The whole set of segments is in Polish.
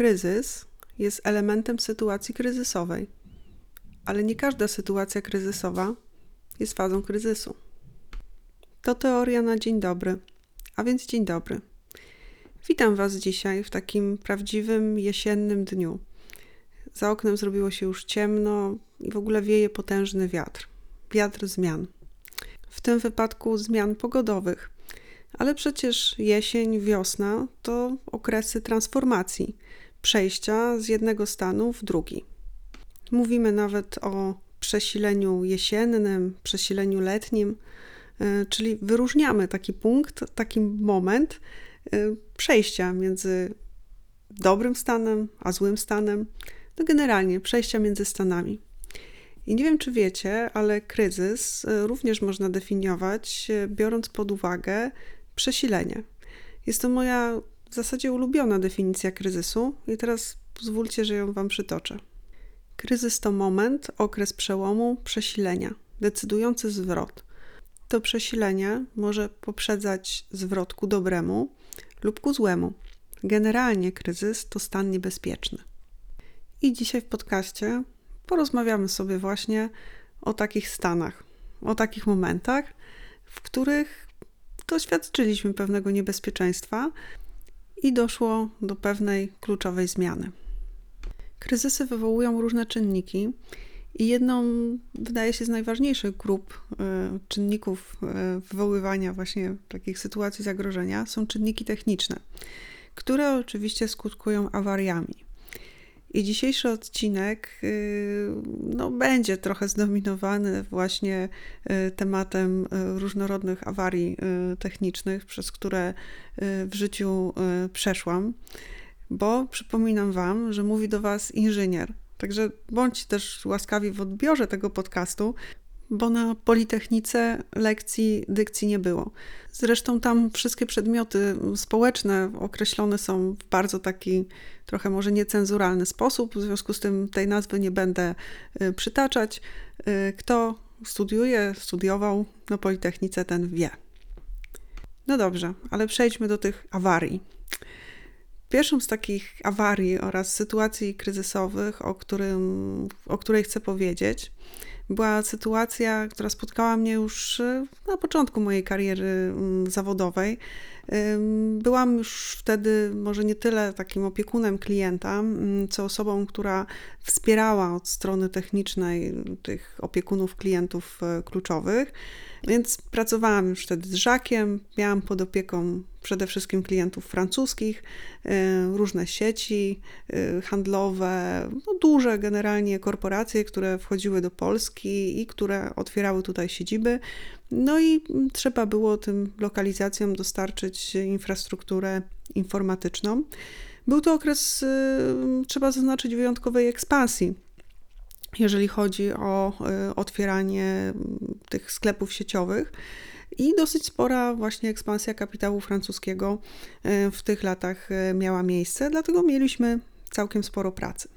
Kryzys jest elementem sytuacji kryzysowej, ale nie każda sytuacja kryzysowa jest fazą kryzysu. To teoria na dzień dobry, a więc dzień dobry. Witam Was dzisiaj w takim prawdziwym jesiennym dniu. Za oknem zrobiło się już ciemno i w ogóle wieje potężny wiatr wiatr zmian. W tym wypadku zmian pogodowych. Ale przecież jesień, wiosna to okresy transformacji przejścia z jednego stanu w drugi. Mówimy nawet o przesileniu jesiennym, przesileniu letnim, e, czyli wyróżniamy taki punkt, taki moment e, przejścia między dobrym stanem a złym stanem, no generalnie przejścia między stanami. I nie wiem, czy wiecie, ale kryzys e, również można definiować, biorąc pod uwagę przesilenie. Jest to moja w zasadzie ulubiona definicja kryzysu, i teraz pozwólcie, że ją Wam przytoczę. Kryzys to moment, okres przełomu, przesilenia, decydujący zwrot. To przesilenie może poprzedzać zwrot ku dobremu lub ku złemu. Generalnie kryzys to stan niebezpieczny. I dzisiaj w podcaście porozmawiamy sobie właśnie o takich stanach, o takich momentach, w których doświadczyliśmy pewnego niebezpieczeństwa i doszło do pewnej kluczowej zmiany. Kryzysy wywołują różne czynniki, i jedną, wydaje się, z najważniejszych grup y, czynników y, wywoływania właśnie takich sytuacji zagrożenia są czynniki techniczne, które oczywiście skutkują awariami. I dzisiejszy odcinek y, no, będzie trochę zdominowany właśnie y, tematem y, różnorodnych awarii technicznych, przez które w życiu przeszłam, bo przypominam Wam, że mówi do Was inżynier. Także bądźcie też łaskawi w odbiorze tego podcastu, bo na Politechnice lekcji dykcji nie było. Zresztą tam wszystkie przedmioty społeczne określone są w bardzo taki trochę może niecenzuralny sposób, w związku z tym tej nazwy nie będę y, przytaczać. Y, kto studiuje, studiował na Politechnice, ten wie. No dobrze, ale przejdźmy do tych awarii. Pierwszą z takich awarii oraz sytuacji kryzysowych, o, którym, o której chcę powiedzieć, była sytuacja, która spotkała mnie już e, na początku mojej kariery mm, zawodowej. Byłam już wtedy może nie tyle takim opiekunem klienta, mm, co osobą, która wspierała od strony technicznej tych opiekunów klientów e, kluczowych. Więc pracowałam już wtedy z Żakiem, miałam pod opieką przede wszystkim klientów francuskich, e, różne sieci e, handlowe, no duże generalnie korporacje, które wchodziły do Polski i które otwierały tutaj siedziby. No i trzeba było tym lokalizacjom dostarczyć infrastrukturę informatyczną. Był to okres, e, trzeba zaznaczyć, wyjątkowej ekspansji jeżeli chodzi o otwieranie tych sklepów sieciowych i dosyć spora właśnie ekspansja kapitału francuskiego e, w tych latach e, miała miejsce, dlatego mieliśmy całkiem sporo pracy.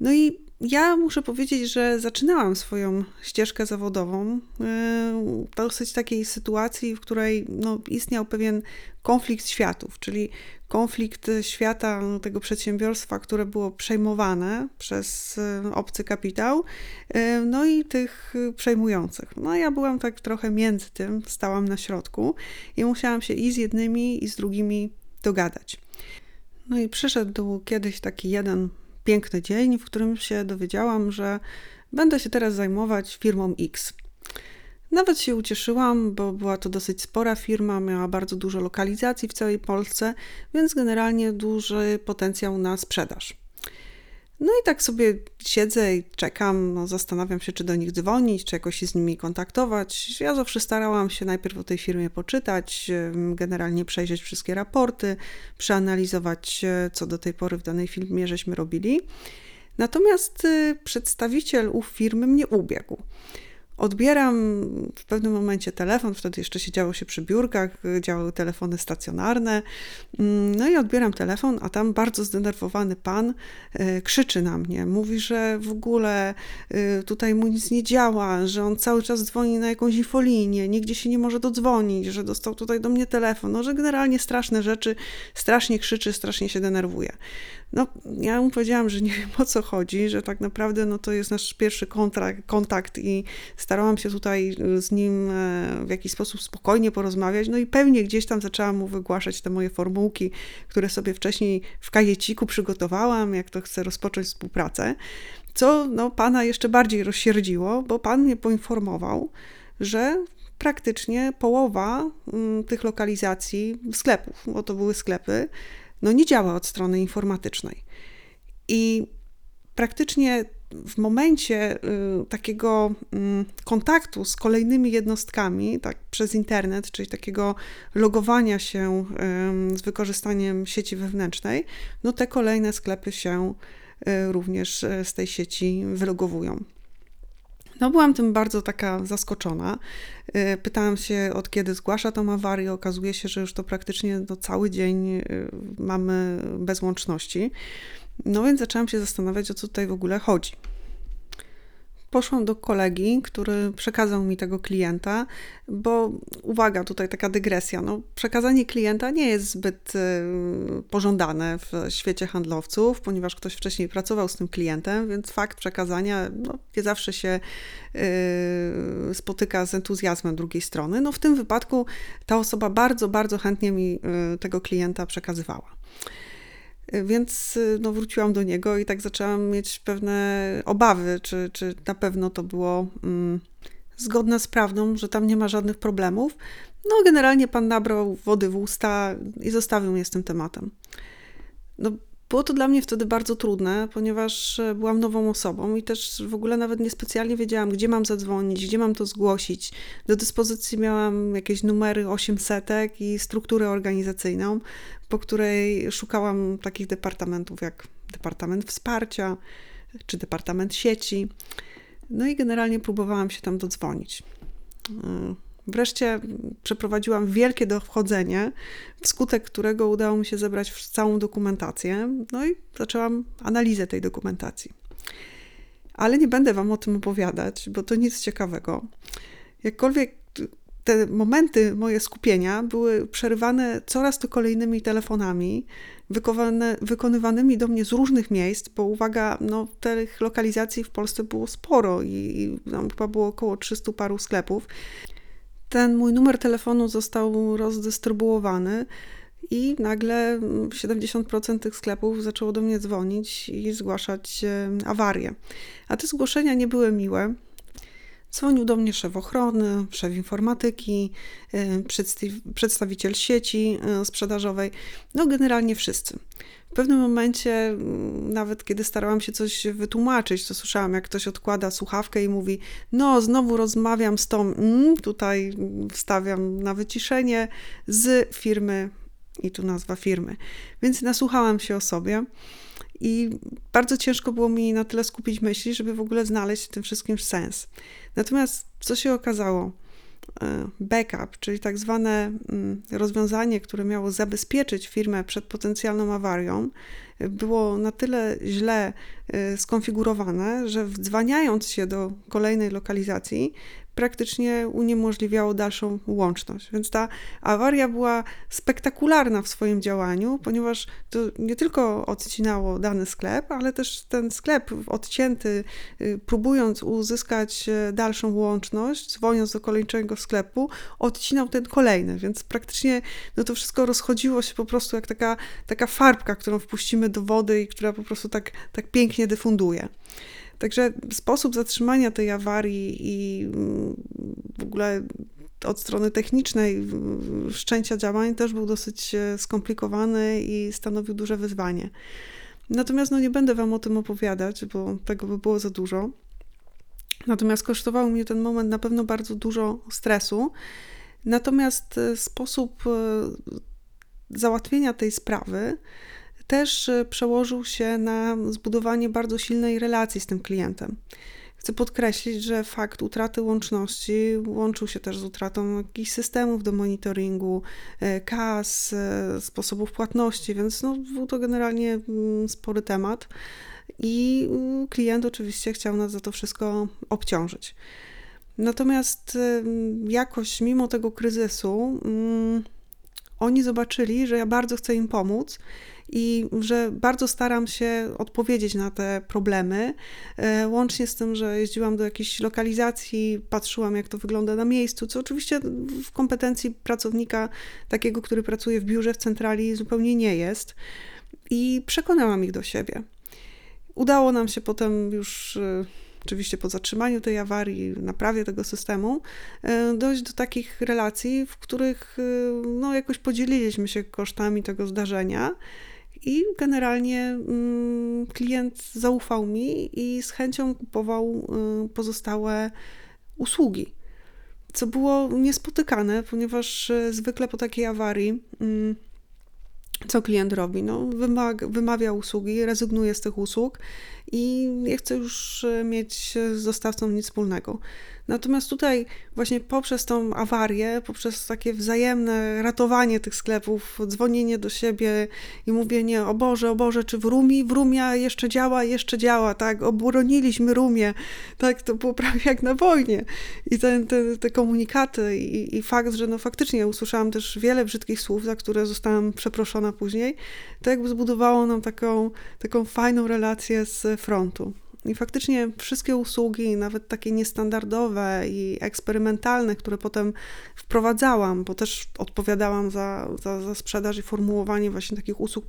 No i ja muszę powiedzieć, że zaczynałam swoją ścieżkę zawodową w e, dosyć takiej sytuacji, w której no, istniał pewien konflikt światów, czyli konflikt świata tego przedsiębiorstwa, które było przejmowane przez e, obcy kapitał, e, no i tych przejmujących. No ja byłam tak trochę między tym, stałam na środku i musiałam się i z jednymi, i z drugimi dogadać. No i przyszedł kiedyś taki jeden piękny dzień, w którym się dowiedziałam, że będę się teraz zajmować firmą X. Nawet się ucieszyłam, bo była to dosyć spora firma, miała bardzo dużo lokalizacji w całej Polsce, więc generalnie duży potencjał na sprzedaż. No i tak sobie siedzę i czekam, no zastanawiam się, czy do nich dzwonić, czy jakoś się z nimi kontaktować. Ja zawsze starałam się najpierw o tej firmie poczytać, generalnie przejrzeć wszystkie raporty, przeanalizować, e, co do tej pory w danej firmie żeśmy robili. Natomiast e, przedstawiciel ów firmy mnie ubiegł. Odbieram w pewnym momencie telefon, wtedy jeszcze siedziało się przy biurkach, działały telefony stacjonarne. Mm, no i odbieram telefon, a tam bardzo zdenerwowany pan e, krzyczy na mnie. Mówi, że w ogóle e, tutaj mu nic nie działa, że on cały czas dzwoni na jakąś infolinię, nigdzie się nie może dodzwonić, że dostał tutaj do mnie telefon, no że generalnie straszne rzeczy, strasznie krzyczy, strasznie się denerwuje. No, ja mu powiedziałam, że nie wiem o co chodzi, że tak naprawdę no, to jest nasz pierwszy kontrakt, kontakt i starałam się tutaj z nim e, w jakiś sposób spokojnie porozmawiać. No i pewnie gdzieś tam zaczęłam mu wygłaszać te moje formułki, które sobie wcześniej w kajeciku przygotowałam, jak to chcę rozpocząć współpracę. Co no, pana jeszcze bardziej rozsierdziło, bo pan mnie poinformował, że praktycznie połowa mm, tych lokalizacji sklepów, bo to były sklepy, no nie działa od strony informatycznej. I praktycznie w momencie y, takiego y, kontaktu z kolejnymi jednostkami, tak przez internet, czyli takiego logowania się z wykorzystaniem sieci wewnętrznej, no te kolejne sklepy się y, również y, z tej sieci wylogowują. No, byłam tym bardzo taka zaskoczona. Y, pytałam się, od kiedy zgłasza tą awarię. Okazuje się, że już to praktycznie no, cały dzień y, mamy bez łączności. No więc zaczęłam się zastanawiać, o co tutaj w ogóle chodzi. Poszłam do kolegi, który przekazał mi tego klienta, bo uwaga, tutaj taka dygresja. No, przekazanie klienta nie jest zbyt y, pożądane w świecie handlowców, ponieważ ktoś wcześniej pracował z tym klientem, więc fakt przekazania no, nie zawsze się y, spotyka z entuzjazmem drugiej strony. No, w tym wypadku ta osoba bardzo, bardzo chętnie mi y, tego klienta przekazywała. Więc y, no, wróciłam do niego i tak zaczęłam mieć pewne obawy, czy, czy na pewno to było mm, zgodne z prawdą, że tam nie ma żadnych problemów. No, generalnie pan nabrał wody w usta i zostawił mnie z tym tematem. No, było to dla mnie wtedy bardzo trudne, ponieważ e, byłam nową osobą i też w ogóle nawet niespecjalnie wiedziałam, gdzie mam zadzwonić, gdzie mam to zgłosić. Do dyspozycji miałam jakieś numery 800 i strukturę organizacyjną, po której szukałam takich departamentów jak Departament Wsparcia czy Departament Sieci. No i generalnie próbowałam się tam dodzwonić. Wreszcie przeprowadziłam wielkie dochodzenie, wskutek którego udało mi się zebrać całą dokumentację, no i zaczęłam analizę tej dokumentacji. Ale nie będę Wam o tym opowiadać, bo to nic ciekawego. Jakkolwiek te momenty moje skupienia były przerywane coraz to kolejnymi telefonami, wykonywanymi do mnie z różnych miejsc, bo uwaga, no, tych lokalizacji w Polsce było sporo i, i chyba było około 300 paru sklepów ten mój numer telefonu został rozdystrybuowany i nagle 70% tych sklepów zaczęło do mnie dzwonić i zgłaszać awarie. A te zgłoszenia nie były miłe. Dzwonił do mnie szef ochrony, szef informatyki, przedstawiciel sieci e, sprzedażowej, no generalnie wszyscy. W pewnym momencie, mm, nawet kiedy starałam się coś wytłumaczyć, to słyszałam, jak ktoś odkłada słuchawkę i mówi: No, znowu rozmawiam z tą, mm, tutaj wstawiam na wyciszenie, z firmy, i tu nazwa firmy. Więc nasłuchałam się o sobie. I bardzo ciężko było mi na tyle skupić myśli, żeby w ogóle znaleźć w tym wszystkim sens. Natomiast co się okazało? E, backup, czyli tak zwane mm, rozwiązanie, które miało zabezpieczyć firmę przed potencjalną awarią, było na tyle źle e, skonfigurowane, że wdzwaniając się do kolejnej lokalizacji, praktycznie uniemożliwiało dalszą łączność. Więc ta awaria była spektakularna w swoim działaniu, ponieważ to nie tylko odcinało dany sklep, ale też ten sklep odcięty, y, próbując uzyskać e, dalszą łączność, dzwoniąc do kolejnego sklepu, odcinał ten kolejny, więc praktycznie no to wszystko rozchodziło się po prostu jak taka, taka farbka, którą wpuścimy do wody i która po prostu tak, tak pięknie dyfunduje. Także sposób zatrzymania tej awarii i mm, w ogóle od strony technicznej wszczęcia działań też był dosyć e, skomplikowany i stanowił duże wyzwanie. Natomiast no, nie będę Wam o tym opowiadać, bo tego by było za dużo. Natomiast kosztował mnie ten moment na pewno bardzo dużo stresu. Natomiast e, sposób e, załatwienia tej sprawy też e, przełożył się na zbudowanie bardzo silnej relacji z tym klientem. Chcę podkreślić, że fakt utraty łączności łączył się też z utratą jakichś systemów do monitoringu, e, kas, e, sposobów płatności, więc no, był to generalnie mm, spory temat i mm, klient oczywiście chciał nas za to wszystko obciążyć. Natomiast jakoś mimo tego kryzysu, mm, oni zobaczyli, że ja bardzo chcę im pomóc i że bardzo staram się odpowiedzieć na te problemy, e, łącznie z tym, że jeździłam do jakichś lokalizacji, patrzyłam jak to wygląda na miejscu, co oczywiście w kompetencji pracownika takiego, który pracuje w biurze, w centrali zupełnie nie jest i przekonałam ich do siebie. Udało nam się potem już e, oczywiście po zatrzymaniu tej awarii, naprawie tego systemu, e, dojść do takich relacji, w których e, no, jakoś podzieliliśmy się kosztami tego zdarzenia. I generalnie mm, klient zaufał mi i z chęcią kupował y, pozostałe usługi. Co było niespotykane, ponieważ zwykle po takiej awarii mm, co klient robi? No, wymawia usługi, rezygnuje z tych usług i nie chce już mieć z dostawcą nic wspólnego. Natomiast tutaj właśnie poprzez tą awarię, poprzez takie wzajemne ratowanie tych sklepów, dzwonienie do siebie i mówienie o Boże, o Boże, czy w Rumi? W Rumia jeszcze działa, jeszcze działa, tak? Obroniliśmy Rumię, tak? To było prawie jak na wojnie. I te, te, te komunikaty i, i fakt, że no faktycznie usłyszałam też wiele brzydkich słów, za które zostałam przeproszona później, to jakby zbudowało nam taką, taką fajną relację z frontu. I faktycznie wszystkie usługi, nawet takie niestandardowe i eksperymentalne, które potem wprowadzałam, bo też odpowiadałam za, za, za sprzedaż i formułowanie właśnie takich usług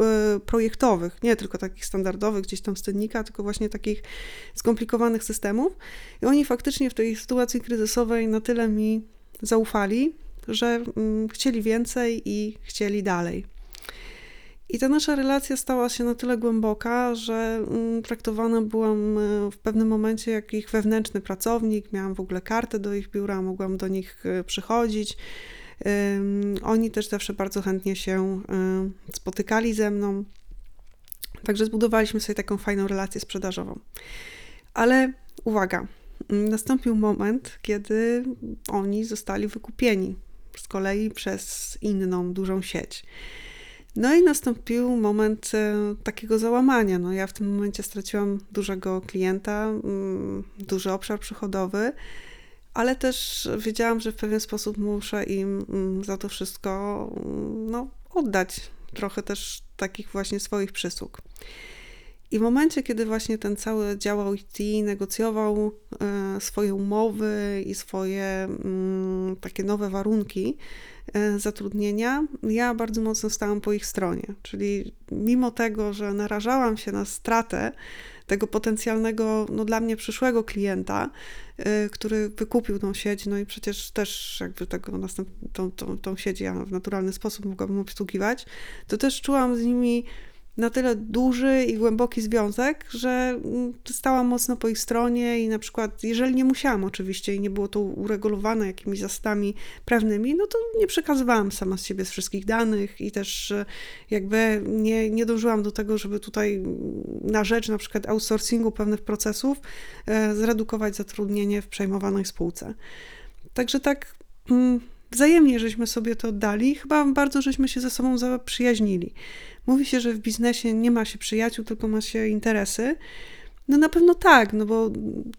e, projektowych, nie tylko takich standardowych gdzieś tam z tylko właśnie takich skomplikowanych systemów. I oni faktycznie w tej sytuacji kryzysowej na tyle mi zaufali, że mm, chcieli więcej i chcieli dalej. I ta nasza relacja stała się na tyle głęboka, że mm, traktowana byłam e, w pewnym momencie jak ich wewnętrzny pracownik. Miałam w ogóle kartę do ich biura, mogłam do nich e, przychodzić. Oni też zawsze bardzo chętnie się e, spotykali ze mną. Także zbudowaliśmy sobie taką fajną relację sprzedażową. Ale uwaga, nastąpił moment, kiedy oni zostali wykupieni z kolei przez inną dużą sieć. No i nastąpił moment e, takiego załamania. No ja w tym momencie straciłam dużego klienta, mm, duży obszar przychodowy, ale też wiedziałam, że w pewien sposób muszę im mm, za to wszystko mm, no, oddać trochę też takich właśnie swoich przysług. I w momencie, kiedy właśnie ten cały dział IT negocjował e, swoje umowy i swoje takie nowe warunki, zatrudnienia, ja bardzo mocno stałam po ich stronie. Czyli mimo tego, że narażałam się na stratę tego potencjalnego, no dla mnie przyszłego klienta, e, który wykupił tą sieć, no i przecież też jakby tego tą, tą, tą sieć ja w naturalny sposób mogłabym obsługiwać, to też czułam z nimi na tyle duży i głęboki związek, że mm, stałam mocno po ich stronie i na przykład, jeżeli nie musiałam oczywiście i nie było to uregulowane jakimiś zasadami prawnymi, no to nie przekazywałam sama z siebie z wszystkich danych i też e, jakby nie, nie dążyłam do tego, żeby tutaj mm, na rzecz na przykład outsourcingu pewnych procesów e, zredukować zatrudnienie w przejmowanej spółce. Także tak mm, wzajemnie żeśmy sobie to oddali, chyba bardzo żeśmy się ze sobą zaprzyjaźnili. Mówi się, że w biznesie nie ma się przyjaciół, tylko ma się interesy. No na pewno tak, no bo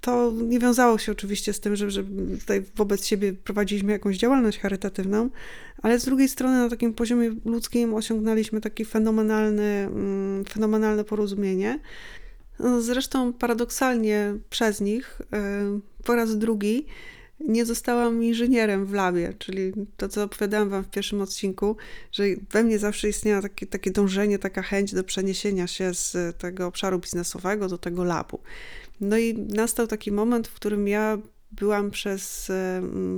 to nie wiązało się oczywiście z tym, że, że tutaj wobec siebie prowadziliśmy jakąś działalność charytatywną, ale z drugiej strony na takim poziomie ludzkim osiągnęliśmy takie fenomenalne, mm, fenomenalne porozumienie. Zresztą paradoksalnie przez nich e, po raz drugi nie zostałam inżynierem w labie, czyli to, co opowiadałam Wam w pierwszym odcinku, że we mnie zawsze istniało takie, takie dążenie, taka chęć do przeniesienia się z tego obszaru biznesowego do tego labu. No i nastał taki moment, w którym ja byłam przez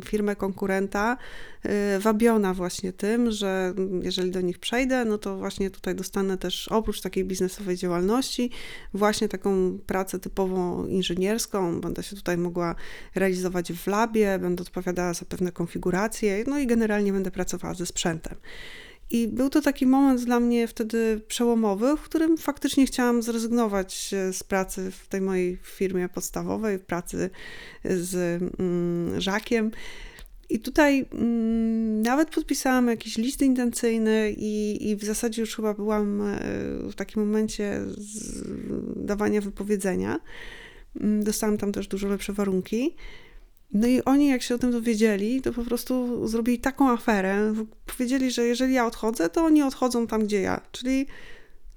firmę konkurenta y, wabiona właśnie tym, że jeżeli do nich przejdę, no to właśnie tutaj dostanę też oprócz takiej biznesowej działalności właśnie taką pracę typowo inżynierską. Będę się tutaj mogła realizować w labie, będę odpowiadała za pewne konfiguracje, no i generalnie będę pracowała ze sprzętem. I był to taki moment dla mnie wtedy przełomowy, w którym faktycznie chciałam zrezygnować z pracy w tej mojej firmie podstawowej, pracy z mm, Żakiem. I tutaj mm, nawet podpisałam jakiś list intencyjny i, i w zasadzie już chyba byłam e, w takim momencie dawania wypowiedzenia. Mm, dostałam tam też dużo lepsze warunki. No i oni, jak się o tym dowiedzieli, to po prostu zrobili taką aferę. Powiedzieli, że jeżeli ja odchodzę, to oni odchodzą tam, gdzie ja. Czyli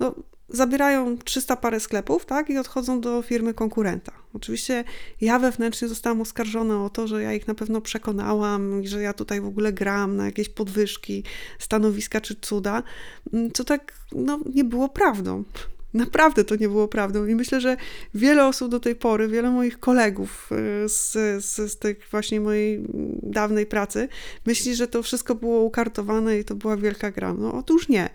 no, zabierają 300 parę sklepów, tak, i odchodzą do firmy konkurenta. Oczywiście ja wewnętrznie zostałam oskarżona o to, że ja ich na pewno przekonałam że ja tutaj w ogóle gram na jakieś podwyżki, stanowiska czy cuda, co tak, no, nie było prawdą. Naprawdę to nie było prawdą. I myślę, że wiele osób do tej pory, wiele moich kolegów y, z, z, z tej właśnie mojej dawnej pracy myśli, że to wszystko było ukartowane i to była wielka gra. No otóż nie.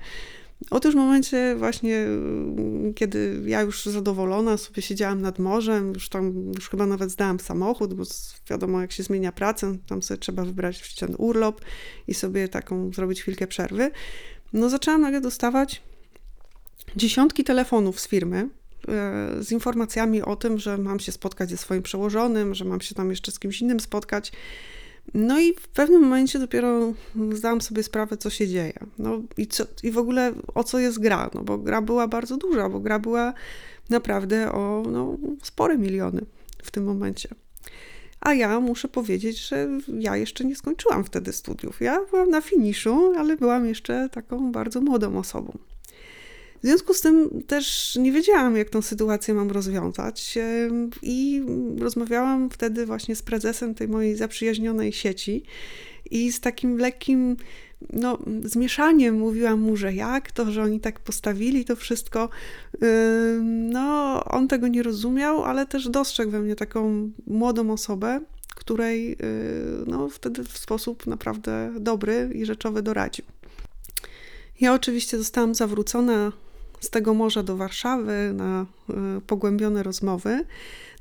Otóż w momencie właśnie, mm, kiedy ja już zadowolona sobie siedziałam nad morzem, już tam, już chyba nawet zdałam samochód, bo wiadomo jak się zmienia pracę, tam sobie trzeba wybrać ten urlop i sobie taką zrobić chwilkę przerwy. No zaczęłam nagle dostawać dziesiątki telefonów z firmy, e, z informacjami o tym, że mam się spotkać ze swoim przełożonym, że mam się tam jeszcze z kimś innym spotkać. No i w pewnym momencie dopiero zdałam sobie sprawę, co się dzieje. No i, co, i w ogóle o co jest gra, no bo gra była bardzo duża, bo gra była naprawdę o no, spore miliony w tym momencie. A ja muszę powiedzieć, że ja jeszcze nie skończyłam wtedy studiów. Ja byłam na finiszu, ale byłam jeszcze taką bardzo młodą osobą. W związku z tym też nie wiedziałam, jak tą sytuację mam rozwiązać, i rozmawiałam wtedy właśnie z prezesem tej mojej zaprzyjaźnionej sieci i z takim lekkim no, zmieszaniem mówiłam mu, że jak to, że oni tak postawili to wszystko. No, on tego nie rozumiał, ale też dostrzegł we mnie taką młodą osobę, której no, wtedy w sposób naprawdę dobry i rzeczowy doradził. Ja oczywiście zostałam zawrócona z tego morza do Warszawy na e, pogłębione rozmowy.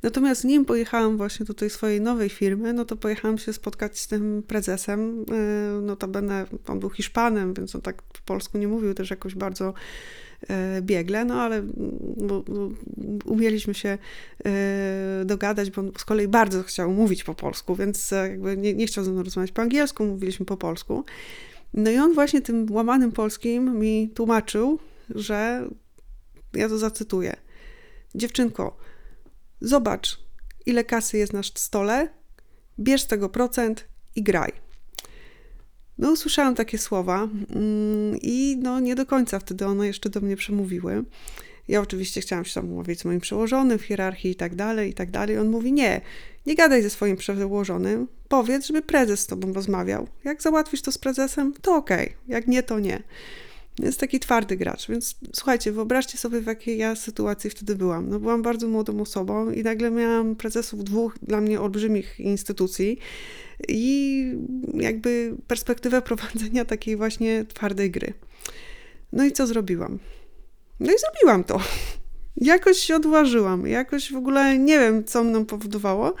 Natomiast nim pojechałam właśnie do tej swojej nowej firmy, no to pojechałam się spotkać z tym prezesem. E, notabene on był Hiszpanem, więc on tak po polsku nie mówił też jakoś bardzo e, biegle, no ale umieliśmy się dogadać, bo on z kolei bardzo chciał mówić po polsku, więc jakby nie, nie chciał ze mną rozmawiać po angielsku, mówiliśmy po polsku. No i on właśnie tym łamanym polskim mi tłumaczył, że ja to zacytuję. Dziewczynko, zobacz, ile kasy jest na stole, bierz z tego procent i graj. No, usłyszałam takie słowa mm, i no, nie do końca wtedy one jeszcze do mnie przemówiły. Ja oczywiście chciałam się tam umówić z moim przełożonym w hierarchii i tak dalej, i tak dalej. On mówi, nie, nie gadaj ze swoim przełożonym, powiedz, żeby prezes z tobą rozmawiał. Jak załatwisz to z prezesem, to okej, okay. jak nie, to nie. Jest taki twardy gracz, więc słuchajcie, wyobraźcie sobie, w jakiej ja sytuacji wtedy byłam. No, byłam bardzo młodą osobą i nagle miałam prezesów dwóch dla mnie olbrzymich instytucji i jakby perspektywę prowadzenia takiej właśnie twardej gry. No i co zrobiłam? No i zrobiłam to. Jakoś się odważyłam, jakoś w ogóle nie wiem, co mną powodowało,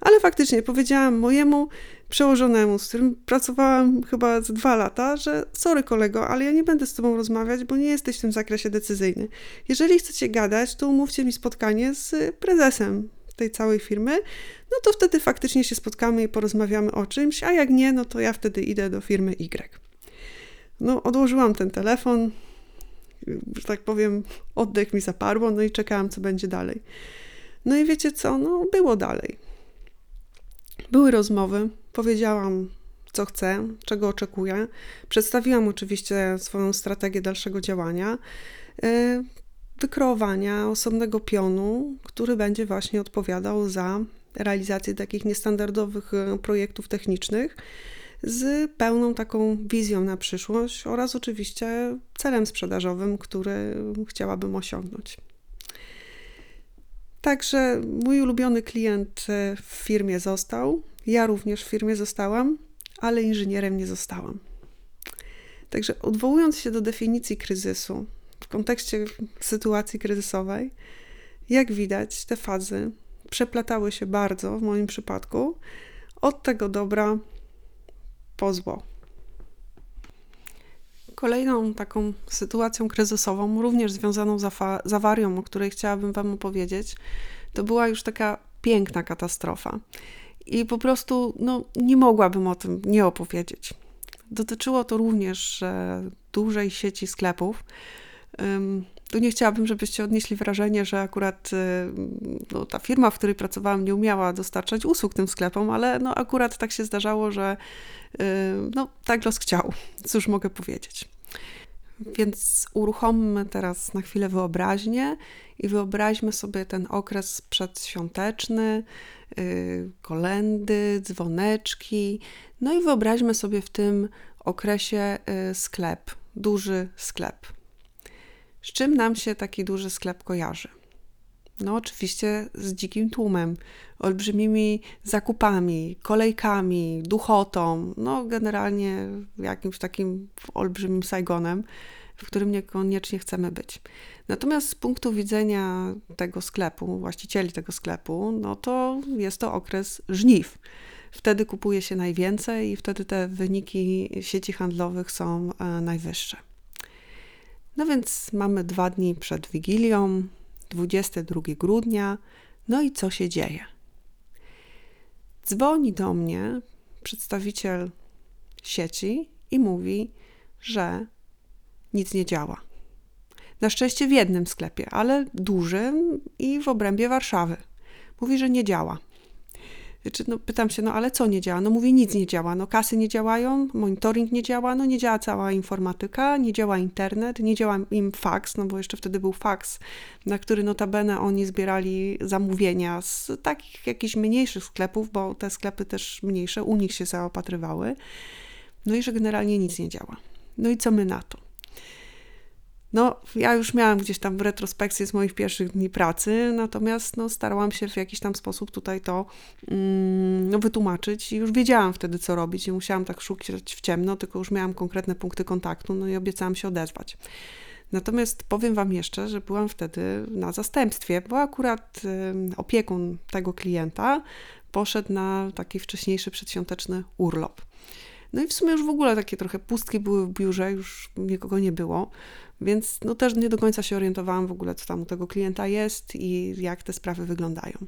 ale faktycznie powiedziałam mojemu przełożonemu, z którym pracowałam chyba z dwa lata, że sorry kolego, ale ja nie będę z tobą rozmawiać, bo nie jesteś w tym zakresie decyzyjny. Jeżeli chcecie gadać, to umówcie mi spotkanie z prezesem tej całej firmy, no to wtedy faktycznie się spotkamy i porozmawiamy o czymś, a jak nie, no to ja wtedy idę do firmy Y. No, odłożyłam ten telefon, że tak powiem, oddech mi zaparło, no i czekałam, co będzie dalej. No i wiecie co, no było dalej. Były rozmowy, powiedziałam, co chcę, czego oczekuję. Przedstawiłam oczywiście swoją strategię dalszego działania, e, wykreowania osobnego pionu, który będzie właśnie odpowiadał za realizację takich niestandardowych e, projektów technicznych z pełną taką wizją na przyszłość oraz oczywiście celem sprzedażowym, który chciałabym osiągnąć. Także mój ulubiony klient e, w firmie został. Ja również w firmie zostałam, ale inżynierem nie zostałam. Także odwołując się do definicji kryzysu w kontekście sytuacji kryzysowej, jak widać, te fazy przeplatały się bardzo w moim przypadku od tego dobra po zło. Kolejną taką sytuacją kryzysową, również związaną z, z awarią, o której chciałabym Wam opowiedzieć, to była już taka piękna katastrofa. I po prostu no, nie mogłabym o tym nie opowiedzieć. Dotyczyło to również dużej sieci sklepów, Tu nie chciałabym, żebyście odnieśli wrażenie, że akurat y, no, ta firma, w której pracowałam, nie umiała dostarczać usług tym sklepom, ale no, akurat tak się zdarzało, że y, no, tak los chciał. Cóż mogę powiedzieć. Więc uruchommy teraz na chwilę wyobraźnię i wyobraźmy sobie ten okres przedświąteczny, yy, kolendy, dzwoneczki. No i wyobraźmy sobie w tym okresie sklep, duży sklep. Z czym nam się taki duży sklep kojarzy? No, oczywiście z dzikim tłumem, olbrzymimi zakupami, kolejkami, duchotą, no, generalnie jakimś takim olbrzymim Saigonem, w którym niekoniecznie chcemy być. Natomiast z punktu widzenia tego sklepu, właścicieli tego sklepu, no to jest to okres żniw. Wtedy kupuje się najwięcej i wtedy te wyniki sieci handlowych są e, najwyższe. No więc mamy dwa dni przed Wigilią, 22 grudnia. No i co się dzieje? Dzwoni do mnie przedstawiciel sieci i mówi, że nic nie działa. Na szczęście w jednym sklepie, ale dużym i w obrębie Warszawy. Mówi, że nie działa. Znaczy, no, pytam się, no ale co nie działa? No mówi, nic nie działa. No kasy nie działają, monitoring nie działa, no nie działa cała informatyka, nie działa internet, nie działa im fax, no bo jeszcze wtedy był fax, na który notabene oni zbierali zamówienia z takich jakichś mniejszych sklepów, bo te sklepy też mniejsze u nich się zaopatrywały. No i że generalnie nic nie działa. No i co my na to? No, ja już miałam gdzieś tam retrospekcję z moich pierwszych dni pracy, natomiast no, starałam się w jakiś tam sposób tutaj to mm, no, wytłumaczyć i już wiedziałam wtedy, co robić. Nie musiałam tak szukać w ciemno, tylko już miałam konkretne punkty kontaktu, no i obiecałam się odezwać. Natomiast powiem Wam jeszcze, że byłam wtedy na zastępstwie, bo akurat y, opiekun tego klienta poszedł na taki wcześniejszy przedświąteczny urlop. No i w sumie już w ogóle takie trochę pustki były w biurze, już nikogo nie było. Więc no też nie do końca się orientowałam w ogóle, co tam u tego klienta jest i jak te sprawy wyglądają.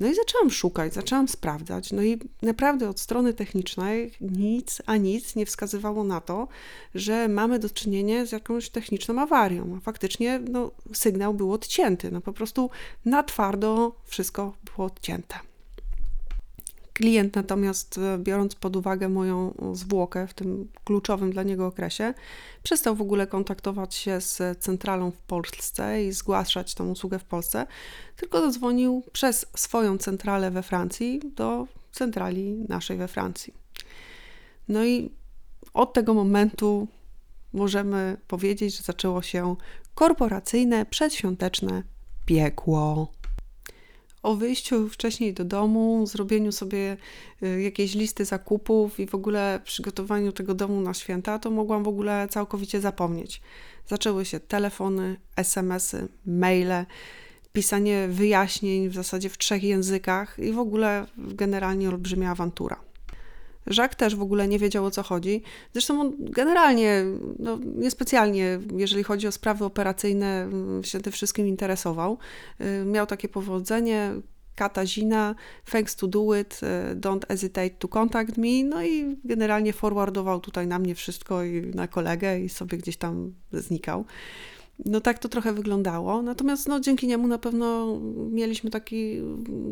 No i zaczęłam szukać, zaczęłam sprawdzać. No i naprawdę od strony technicznej nic, a nic nie wskazywało na to, że mamy do czynienia z jakąś techniczną awarią. Faktycznie no, sygnał był odcięty. No po prostu na twardo wszystko było odcięte. Klient natomiast, e, biorąc pod uwagę moją zwłokę w tym kluczowym dla niego okresie, przestał w ogóle kontaktować się z centralą w Polsce i zgłaszać tą usługę w Polsce, tylko zadzwonił przez swoją centralę we Francji do centrali naszej we Francji. No i od tego momentu możemy powiedzieć, że zaczęło się korporacyjne, przedświąteczne piekło o wyjściu wcześniej do domu, zrobieniu sobie y, jakiejś listy zakupów i w ogóle przygotowaniu tego domu na święta, to mogłam w ogóle całkowicie zapomnieć. Zaczęły się telefony, SMS-y, maile, pisanie wyjaśnień w zasadzie w trzech językach i w ogóle generalnie olbrzymia awantura. Jacques też w ogóle nie wiedział o co chodzi. Zresztą on generalnie, no, niespecjalnie, jeżeli chodzi o sprawy operacyjne, mm, się tym wszystkim interesował. Y, miał takie powodzenie, Katazina, thanks to do it, y, don't hesitate to contact me, no i generalnie forwardował tutaj na mnie wszystko i na kolegę i sobie gdzieś tam znikał. No tak to trochę wyglądało. Natomiast no, dzięki niemu na pewno mieliśmy taki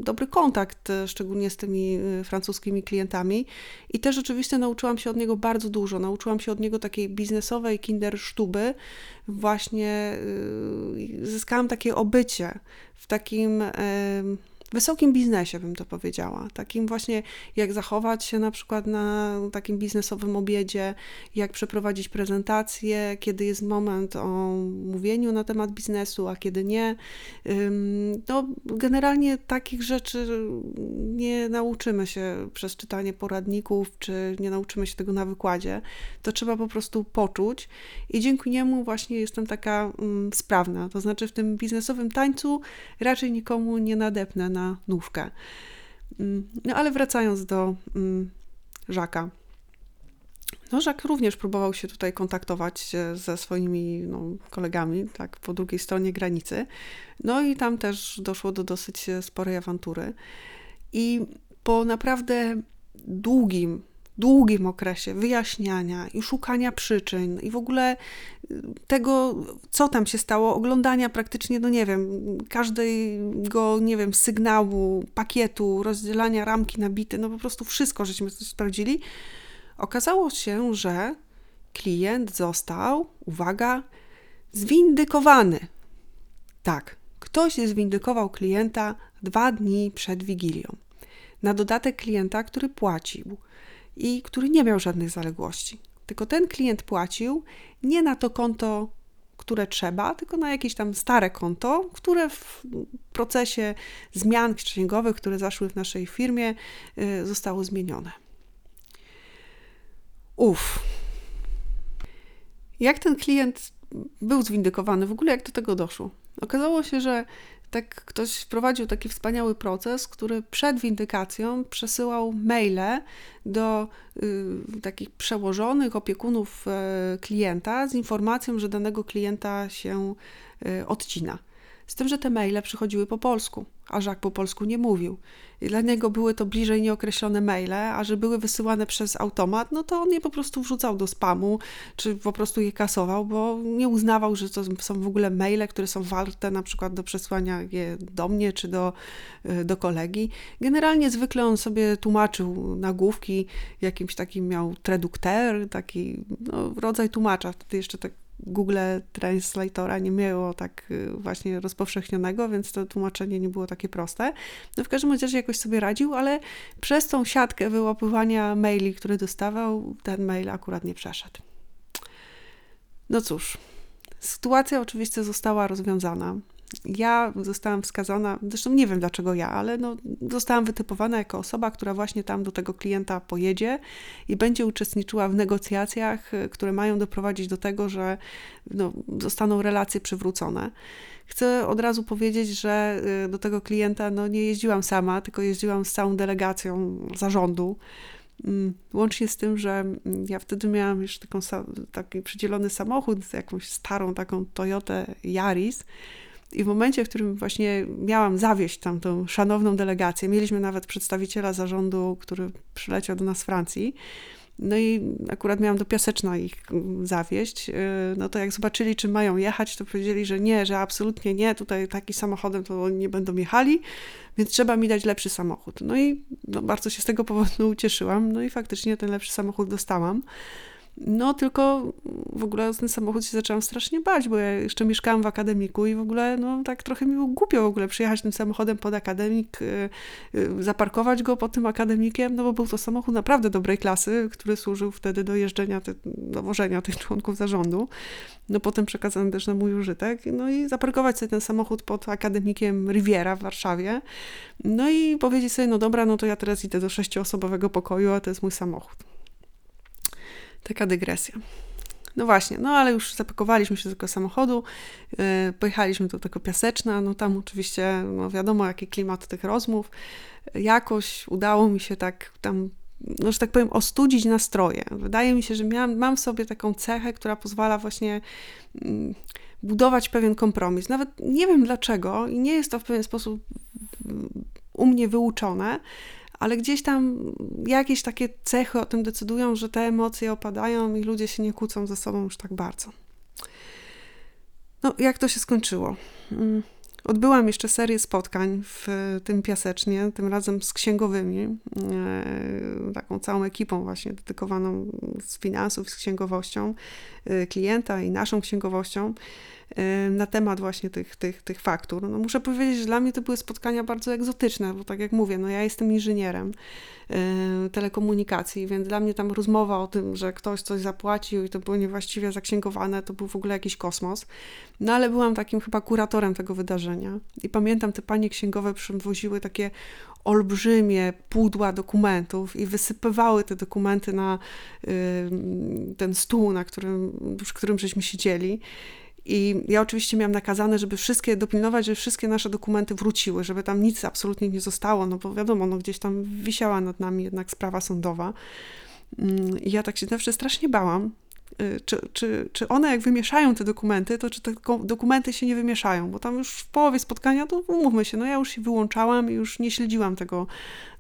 dobry kontakt, e, szczególnie z tymi e, francuskimi klientami. I też oczywiście nauczyłam się od niego bardzo dużo. Nauczyłam się od niego takiej biznesowej kindersztuby. Właśnie e, zyskałam takie obycie w takim wysokim biznesie, bym to powiedziała. Takim właśnie, jak zachować się na przykład na takim biznesowym obiedzie, jak przeprowadzić prezentację, kiedy jest moment o mówieniu na temat biznesu, a kiedy nie. No, generalnie takich rzeczy nie nauczymy się przez czytanie poradników, czy nie nauczymy się tego na wykładzie. To trzeba po prostu poczuć i dzięki niemu właśnie jestem taka sprawna. To znaczy w tym biznesowym tańcu raczej nikomu nie nadepnę na na nówkę. Mm, no ale wracając do mm, Żaka. No, Żak również próbował się tutaj kontaktować ze swoimi no, kolegami, tak, po drugiej stronie granicy. No i tam też doszło do dosyć sporej awantury. I po naprawdę długim długim okresie wyjaśniania i szukania przyczyn i w ogóle y, tego, co tam się stało, oglądania praktycznie, no nie wiem, każdego, nie wiem, sygnału, pakietu, rozdzielania ramki na bity, no po prostu wszystko, żeśmy sprawdzili, okazało się, że klient został, uwaga, zwindykowany. Tak, ktoś zwindykował klienta dwa dni przed Wigilią. Na dodatek klienta, który płacił i który nie miał żadnych zaległości. Tylko ten klient płacił nie na to konto, które trzeba, tylko na jakieś tam stare konto, które w procesie zmian księgowych, które zaszły w naszej firmie, y, zostało zmienione. Uff. Jak ten klient był zwindykowany, w ogóle jak do tego doszło? Okazało się, że tak ktoś wprowadził taki wspaniały proces, który przed windykacją przesyłał maile do y, takich przełożonych opiekunów y, klienta z informacją, że danego klienta się y, odcina. Z tym, że te maile przychodziły po polsku, a Żak po polsku nie mówił. I dla niego były to bliżej nieokreślone maile, a że były wysyłane przez automat, no to on je po prostu wrzucał do spamu, czy po prostu je kasował, bo nie uznawał, że to są w ogóle maile, które są warte na przykład do przesłania je do mnie, czy do, y, do kolegi. Generalnie zwykle on sobie tłumaczył nagłówki, jakimś takim miał tradukter, taki no, rodzaj tłumacza, wtedy jeszcze tak Google Translatora nie miało tak y, właśnie rozpowszechnionego, więc to tłumaczenie nie było takie proste. No w każdym razie jakoś sobie radził, ale przez tą siatkę wyłapywania maili, które dostawał, ten mail akurat nie przeszedł. No cóż, sytuacja oczywiście została rozwiązana ja zostałam wskazana, zresztą nie wiem dlaczego ja, ale no, zostałam wytypowana jako osoba, która właśnie tam do tego klienta pojedzie i będzie uczestniczyła w negocjacjach, y, które mają doprowadzić do tego, że no, zostaną relacje przywrócone. Chcę od razu powiedzieć, że y, do tego klienta no, nie jeździłam sama, tylko jeździłam z całą delegacją zarządu. Mm, łącznie z tym, że mm, ja wtedy miałam już taką, taki przydzielony samochód, jakąś starą taką Toyotę Yaris, i w momencie, w którym właśnie miałam zawieść tam tą szanowną delegację, mieliśmy nawet przedstawiciela zarządu, który przyleciał do nas z Francji, no i akurat miałam do Piaseczna ich mm, zawieść. Y, no to jak zobaczyli, czy mają jechać, to powiedzieli, że nie, że absolutnie nie, tutaj taki samochodem to nie będą jechali, więc trzeba mi dać lepszy samochód. No i no, bardzo się z tego powodu ucieszyłam, no i faktycznie ten lepszy samochód dostałam. No tylko w ogóle ten samochód się zaczęłam strasznie bać, bo ja jeszcze mieszkałam w akademiku i w ogóle no tak trochę mi było głupio w ogóle przyjechać tym samochodem pod akademik, y, y, zaparkować go pod tym akademikiem, no bo był to samochód naprawdę dobrej klasy, który służył wtedy do jeżdżenia, do wożenia tych członków zarządu. No potem przekazany też na mój użytek. No i zaparkować sobie ten samochód pod akademikiem Riviera w Warszawie. No i powiedzieć sobie, no dobra, no to ja teraz idę do sześcioosobowego pokoju, a to jest mój samochód. Taka dygresja. No właśnie, no ale już zapakowaliśmy się do tego samochodu, yy, pojechaliśmy do tego Piaseczna, no tam oczywiście, no wiadomo jaki klimat tych rozmów. Jakoś udało mi się tak tam, no że tak powiem, ostudzić nastroje. Wydaje mi się, że miałam, mam w sobie taką cechę, która pozwala właśnie yy, budować pewien kompromis. Nawet nie wiem dlaczego i nie jest to w pewien sposób u mnie wyuczone, ale gdzieś tam jakieś takie cechy o tym decydują, że te emocje opadają i ludzie się nie kłócą ze sobą już tak bardzo. No, jak to się skończyło? Odbyłam jeszcze serię spotkań w tym piasecznie, tym razem z księgowymi, e, taką całą ekipą właśnie dedykowaną z finansów, z księgowością e, klienta i naszą księgowością na temat właśnie tych, tych, tych faktur. No muszę powiedzieć, że dla mnie to były spotkania bardzo egzotyczne, bo tak jak mówię, no ja jestem inżynierem telekomunikacji, więc dla mnie tam rozmowa o tym, że ktoś coś zapłacił i to było niewłaściwie zaksięgowane, to był w ogóle jakiś kosmos. No ale byłam takim chyba kuratorem tego wydarzenia i pamiętam, te panie księgowe przywoziły takie olbrzymie pudła dokumentów i wysypywały te dokumenty na y, ten stół, na którym, przy którym żeśmy siedzieli. I ja oczywiście miałam nakazane, żeby wszystkie dopilnować, żeby wszystkie nasze dokumenty wróciły, żeby tam nic absolutnie nie zostało, no bo wiadomo, no gdzieś tam wisiała nad nami jednak sprawa sądowa. Mm, I ja tak się zawsze strasznie bałam, czy, czy, czy one jak wymieszają te dokumenty, to czy te dokumenty się nie wymieszają, bo tam już w połowie spotkania, to umówmy się, no ja już się wyłączałam i już nie śledziłam tego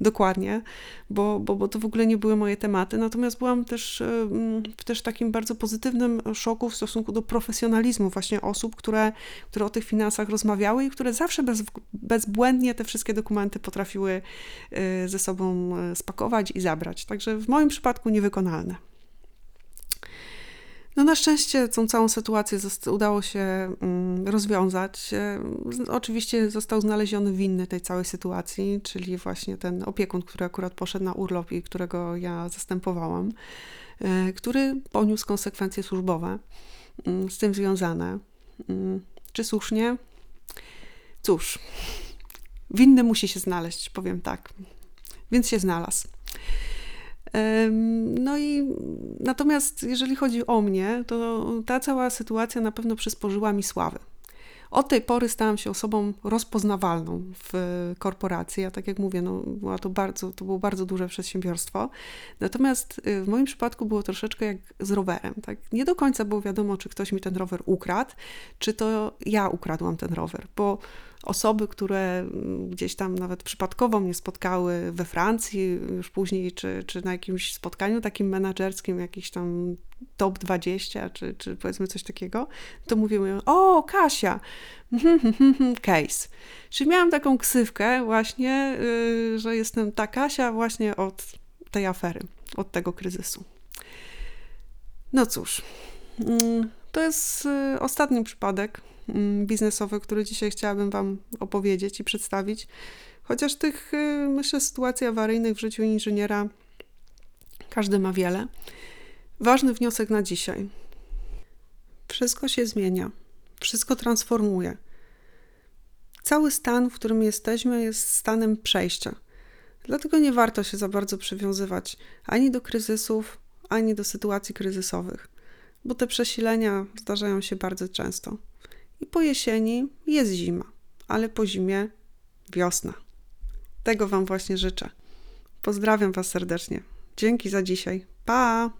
dokładnie, bo, bo, bo to w ogóle nie były moje tematy, natomiast byłam też w też takim bardzo pozytywnym szoku w stosunku do profesjonalizmu właśnie osób, które, które o tych finansach rozmawiały i które zawsze bez, bezbłędnie te wszystkie dokumenty potrafiły y, ze sobą y, spakować i zabrać. Także w moim przypadku niewykonalne. No na szczęście tą całą sytuację udało się mm, rozwiązać. Oczywiście został znaleziony winny tej całej sytuacji, czyli właśnie ten opiekun, który akurat poszedł na urlop i którego ja zastępowałam, e, który poniósł konsekwencje służbowe mm, z tym związane. Mm, czy słusznie? Cóż, winny musi się znaleźć, powiem tak. Więc się znalazł. No i natomiast jeżeli chodzi o mnie, to ta cała sytuacja na pewno przysporzyła mi sławy. Od tej pory stałam się osobą rozpoznawalną w korporacji. Ja tak jak mówię, no, była to, bardzo, to było bardzo duże przedsiębiorstwo. Natomiast y, w moim przypadku było troszeczkę jak z rowerem. Tak? Nie do końca było wiadomo, czy ktoś mi ten rower ukradł, czy to ja ukradłam ten rower, bo osoby, które mm, gdzieś tam nawet przypadkowo mnie spotkały we Francji, już później, czy, czy na jakimś spotkaniu takim menadżerskim, jakiś tam top 20, czy, czy powiedzmy coś takiego, to mówiły, o, Kasia, case. Czyli miałam taką ksywkę właśnie, y, że jestem ta Kasia właśnie od tej afery, od tego kryzysu. No cóż, mm, to jest y, ostatni przypadek biznesowy, który dzisiaj chciałabym Wam opowiedzieć i przedstawić. Chociaż tych, y, myślę, sytuacji awaryjnych w życiu inżyniera każdy ma wiele. Ważny wniosek na dzisiaj. Wszystko się zmienia, wszystko transformuje. Cały stan, w którym jesteśmy, jest stanem przejścia. Dlatego nie warto się za bardzo przywiązywać ani do kryzysów, ani do sytuacji kryzysowych, bo te przesilenia zdarzają się bardzo często. I po jesieni jest zima, ale po zimie wiosna. Tego Wam właśnie życzę. Pozdrawiam Was serdecznie. Dzięki za dzisiaj. Pa!